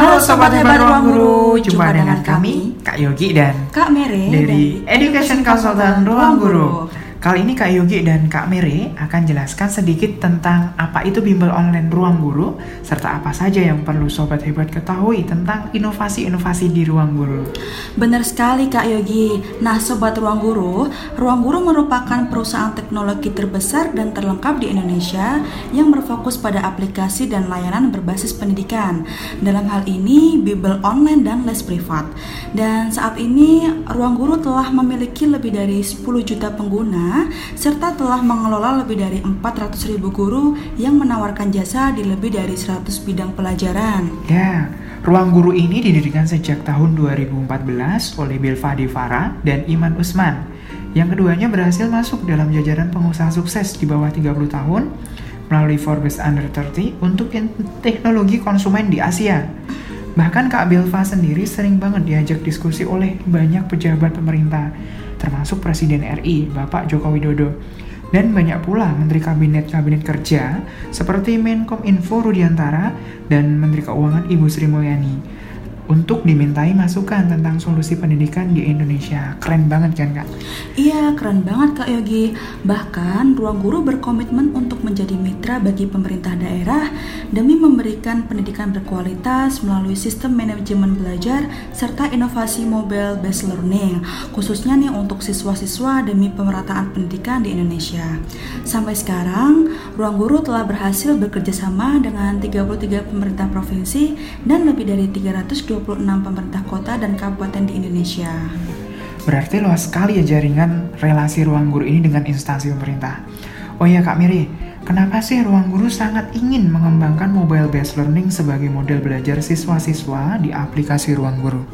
Halo Sobat Hebat Ruang Guru, jumpa dengan kami, Kak Yogi dan Kak Mere dari Education Consultant Ruang Guru. Kali ini Kak Yogi dan Kak Mere akan jelaskan sedikit tentang apa itu bimbel online ruang guru, serta apa saja yang perlu Sobat Hebat ketahui tentang inovasi-inovasi di ruang guru. Benar sekali Kak Yogi. Nah Sobat Ruang Guru, Ruang Guru merupakan perusahaan teknologi terbesar dan terlengkap di Indonesia yang berfokus pada aplikasi dan layanan berbasis pendidikan. Dalam hal ini, bimbel online dan les privat. Dan saat ini, Ruang Guru telah memiliki lebih dari 10 juta pengguna serta telah mengelola lebih dari 400 ribu guru yang menawarkan jasa di lebih dari 100 bidang pelajaran. Ya, Ruang Guru ini didirikan sejak tahun 2014 oleh Bilva Devara dan Iman Usman. Yang keduanya berhasil masuk dalam jajaran pengusaha sukses di bawah 30 tahun melalui Forbes Under 30 untuk teknologi konsumen di Asia. Bahkan Kak Bilva sendiri sering banget diajak diskusi oleh banyak pejabat pemerintah termasuk Presiden RI, Bapak Joko Widodo. Dan banyak pula Menteri Kabinet-Kabinet Kerja seperti Menkom Info Rudiantara dan Menteri Keuangan Ibu Sri Mulyani untuk dimintai masukan tentang solusi pendidikan di Indonesia. Keren banget kan kak? Iya, keren banget kak Yogi. Bahkan Ruang Guru berkomitmen untuk menjadi mitra bagi pemerintah daerah demi memberikan pendidikan berkualitas melalui sistem manajemen belajar serta inovasi mobile based learning, khususnya nih untuk siswa-siswa demi pemerataan pendidikan di Indonesia. Sampai sekarang, Ruang Guru telah berhasil bekerja sama dengan 33 pemerintah provinsi dan lebih dari 320 26 pemerintah kota dan kabupaten di Indonesia. Berarti luas sekali ya jaringan relasi ruang guru ini dengan instansi pemerintah. Oh ya Kak Miri, kenapa sih ruang guru sangat ingin mengembangkan mobile based learning sebagai model belajar siswa-siswa di aplikasi ruang guru?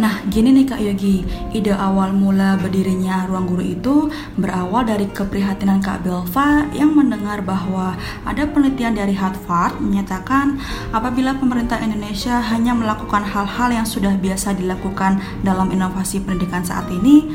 Nah, gini nih Kak Yogi, ide awal mula berdirinya Ruang Guru itu berawal dari keprihatinan Kak Belva yang mendengar bahwa ada penelitian dari Harvard menyatakan apabila pemerintah Indonesia hanya melakukan hal-hal yang sudah biasa dilakukan dalam inovasi pendidikan saat ini,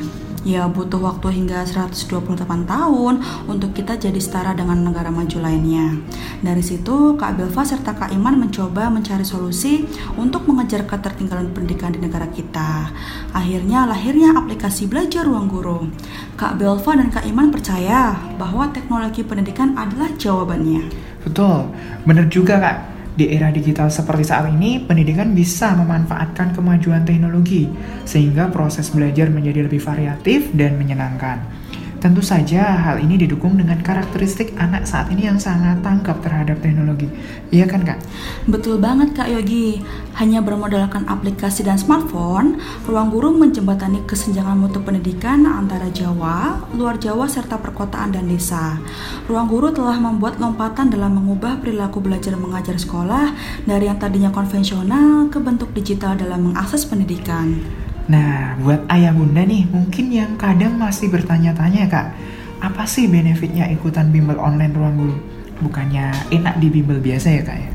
ya butuh waktu hingga 128 tahun untuk kita jadi setara dengan negara maju lainnya. Dari situ, Kak Belva serta Kak Iman mencoba mencari solusi untuk mengejar ketertinggalan pendidikan di negara kita. Akhirnya lahirnya aplikasi belajar ruang guru. Kak Belva dan Kak Iman percaya bahwa teknologi pendidikan adalah jawabannya. Betul, benar juga Kak. Di era digital seperti saat ini, pendidikan bisa memanfaatkan kemajuan teknologi sehingga proses belajar menjadi lebih variatif dan menyenangkan. Tentu saja hal ini didukung dengan karakteristik anak saat ini yang sangat tangkap terhadap teknologi. Iya kan kak? Betul banget kak Yogi. Hanya bermodalkan aplikasi dan smartphone, ruang guru menjembatani kesenjangan mutu pendidikan antara Jawa, luar Jawa, serta perkotaan dan desa. Ruang guru telah membuat lompatan dalam mengubah perilaku belajar mengajar sekolah dari yang tadinya konvensional ke bentuk digital dalam mengakses pendidikan. Nah, buat ayah bunda nih, mungkin yang kadang masih bertanya-tanya kak, apa sih benefitnya ikutan bimbel online ruang guru? Bukannya enak di bimbel biasa ya kak ya?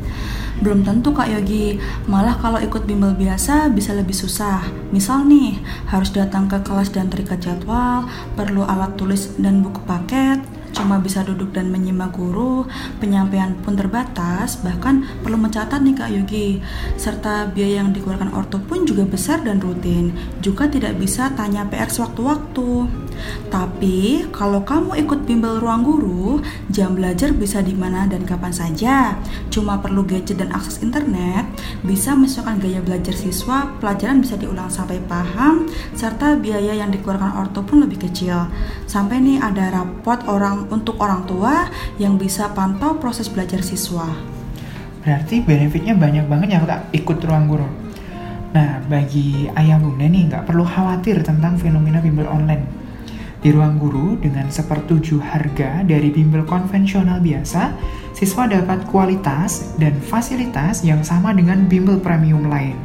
Belum tentu Kak Yogi, malah kalau ikut bimbel biasa bisa lebih susah. Misal nih, harus datang ke kelas dan terikat jadwal, perlu alat tulis dan buku paket, cuma bisa duduk dan menyimak guru, penyampaian pun terbatas, bahkan perlu mencatat nih Kak Yogi. Serta biaya yang dikeluarkan orto pun juga besar dan rutin, juga tidak bisa tanya PR sewaktu-waktu. Tapi kalau kamu ikut bimbel ruang guru, jam belajar bisa di mana dan kapan saja. Cuma perlu gadget dan akses internet, bisa menyesuaikan gaya belajar siswa, pelajaran bisa diulang sampai paham, serta biaya yang dikeluarkan orto pun lebih kecil. Sampai nih ada rapot orang untuk orang tua yang bisa pantau proses belajar siswa. Berarti benefitnya banyak banget ya kak ikut ruang guru. Nah bagi ayah bunda nih nggak perlu khawatir tentang fenomena bimbel online. Di ruang guru dengan sepertujuh harga dari bimbel konvensional biasa, siswa dapat kualitas dan fasilitas yang sama dengan bimbel premium lain.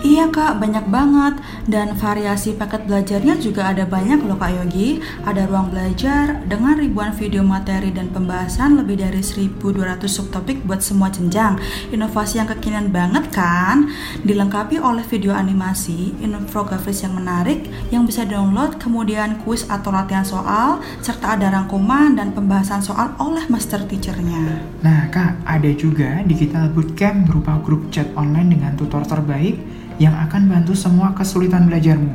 Iya kak, banyak banget. Dan variasi paket belajarnya juga ada banyak loh Kak Yogi. Ada ruang belajar dengan ribuan video materi dan pembahasan lebih dari 1200 subtopik buat semua jenjang. Inovasi yang kekinian banget kan? Dilengkapi oleh video animasi, infografis yang menarik yang bisa download, kemudian kuis atau latihan soal, serta ada rangkuman dan pembahasan soal oleh master teachernya. Nah kak, ada juga digital bootcamp berupa grup chat online dengan tutor terbaik yang akan bantu semua kesulitan belajarmu.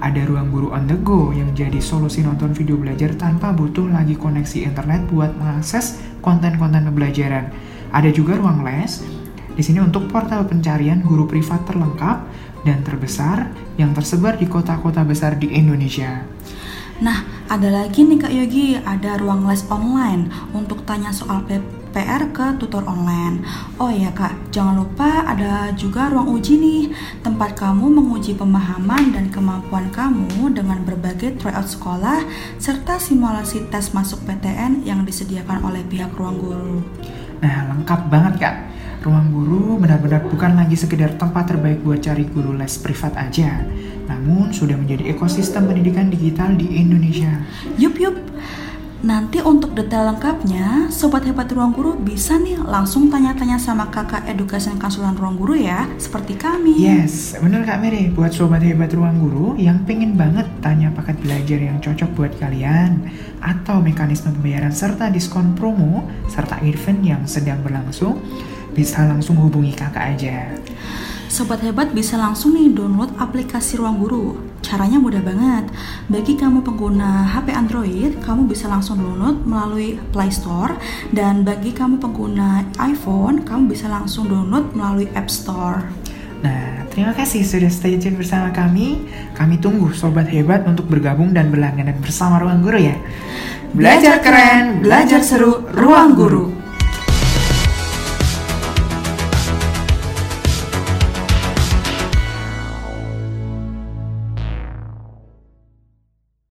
Ada ruang guru on the go yang jadi solusi nonton video belajar tanpa butuh lagi koneksi internet buat mengakses konten-konten pembelajaran. Ada juga ruang les di sini untuk portal pencarian guru privat terlengkap dan terbesar yang tersebar di kota-kota besar di Indonesia. Nah, ada lagi nih Kak Yogi, ada ruang les online untuk tanya soal PR ke tutor online. Oh ya Kak, jangan lupa ada juga ruang uji nih, tempat kamu menguji pemahaman dan kemampuan kamu dengan berbagai tryout sekolah serta simulasi tes masuk PTN yang disediakan oleh pihak ruang guru. Nah, lengkap banget Kak. Ruang guru benar-benar bukan lagi sekedar tempat terbaik buat cari guru les privat aja, namun sudah menjadi ekosistem pendidikan digital di Indonesia. Yup yup. Nanti untuk detail lengkapnya, Sobat Hebat Ruang Guru bisa nih langsung tanya-tanya sama kakak edukasi dan konsulan Ruang Guru ya, seperti kami. Yes, bener Kak Mary. Buat Sobat Hebat Ruang Guru yang pengen banget tanya paket belajar yang cocok buat kalian, atau mekanisme pembayaran serta diskon promo, serta event yang sedang berlangsung, bisa langsung hubungi kakak aja. Sobat Hebat bisa langsung nih download aplikasi Ruang Guru. Caranya mudah banget. Bagi kamu pengguna HP Android, kamu bisa langsung download melalui Play Store. Dan bagi kamu pengguna iPhone, kamu bisa langsung download melalui App Store. Nah, terima kasih sudah stay tune bersama kami. Kami tunggu Sobat Hebat untuk bergabung dan berlangganan bersama Ruang Guru ya. Belajar keren, belajar seru, Ruang Guru.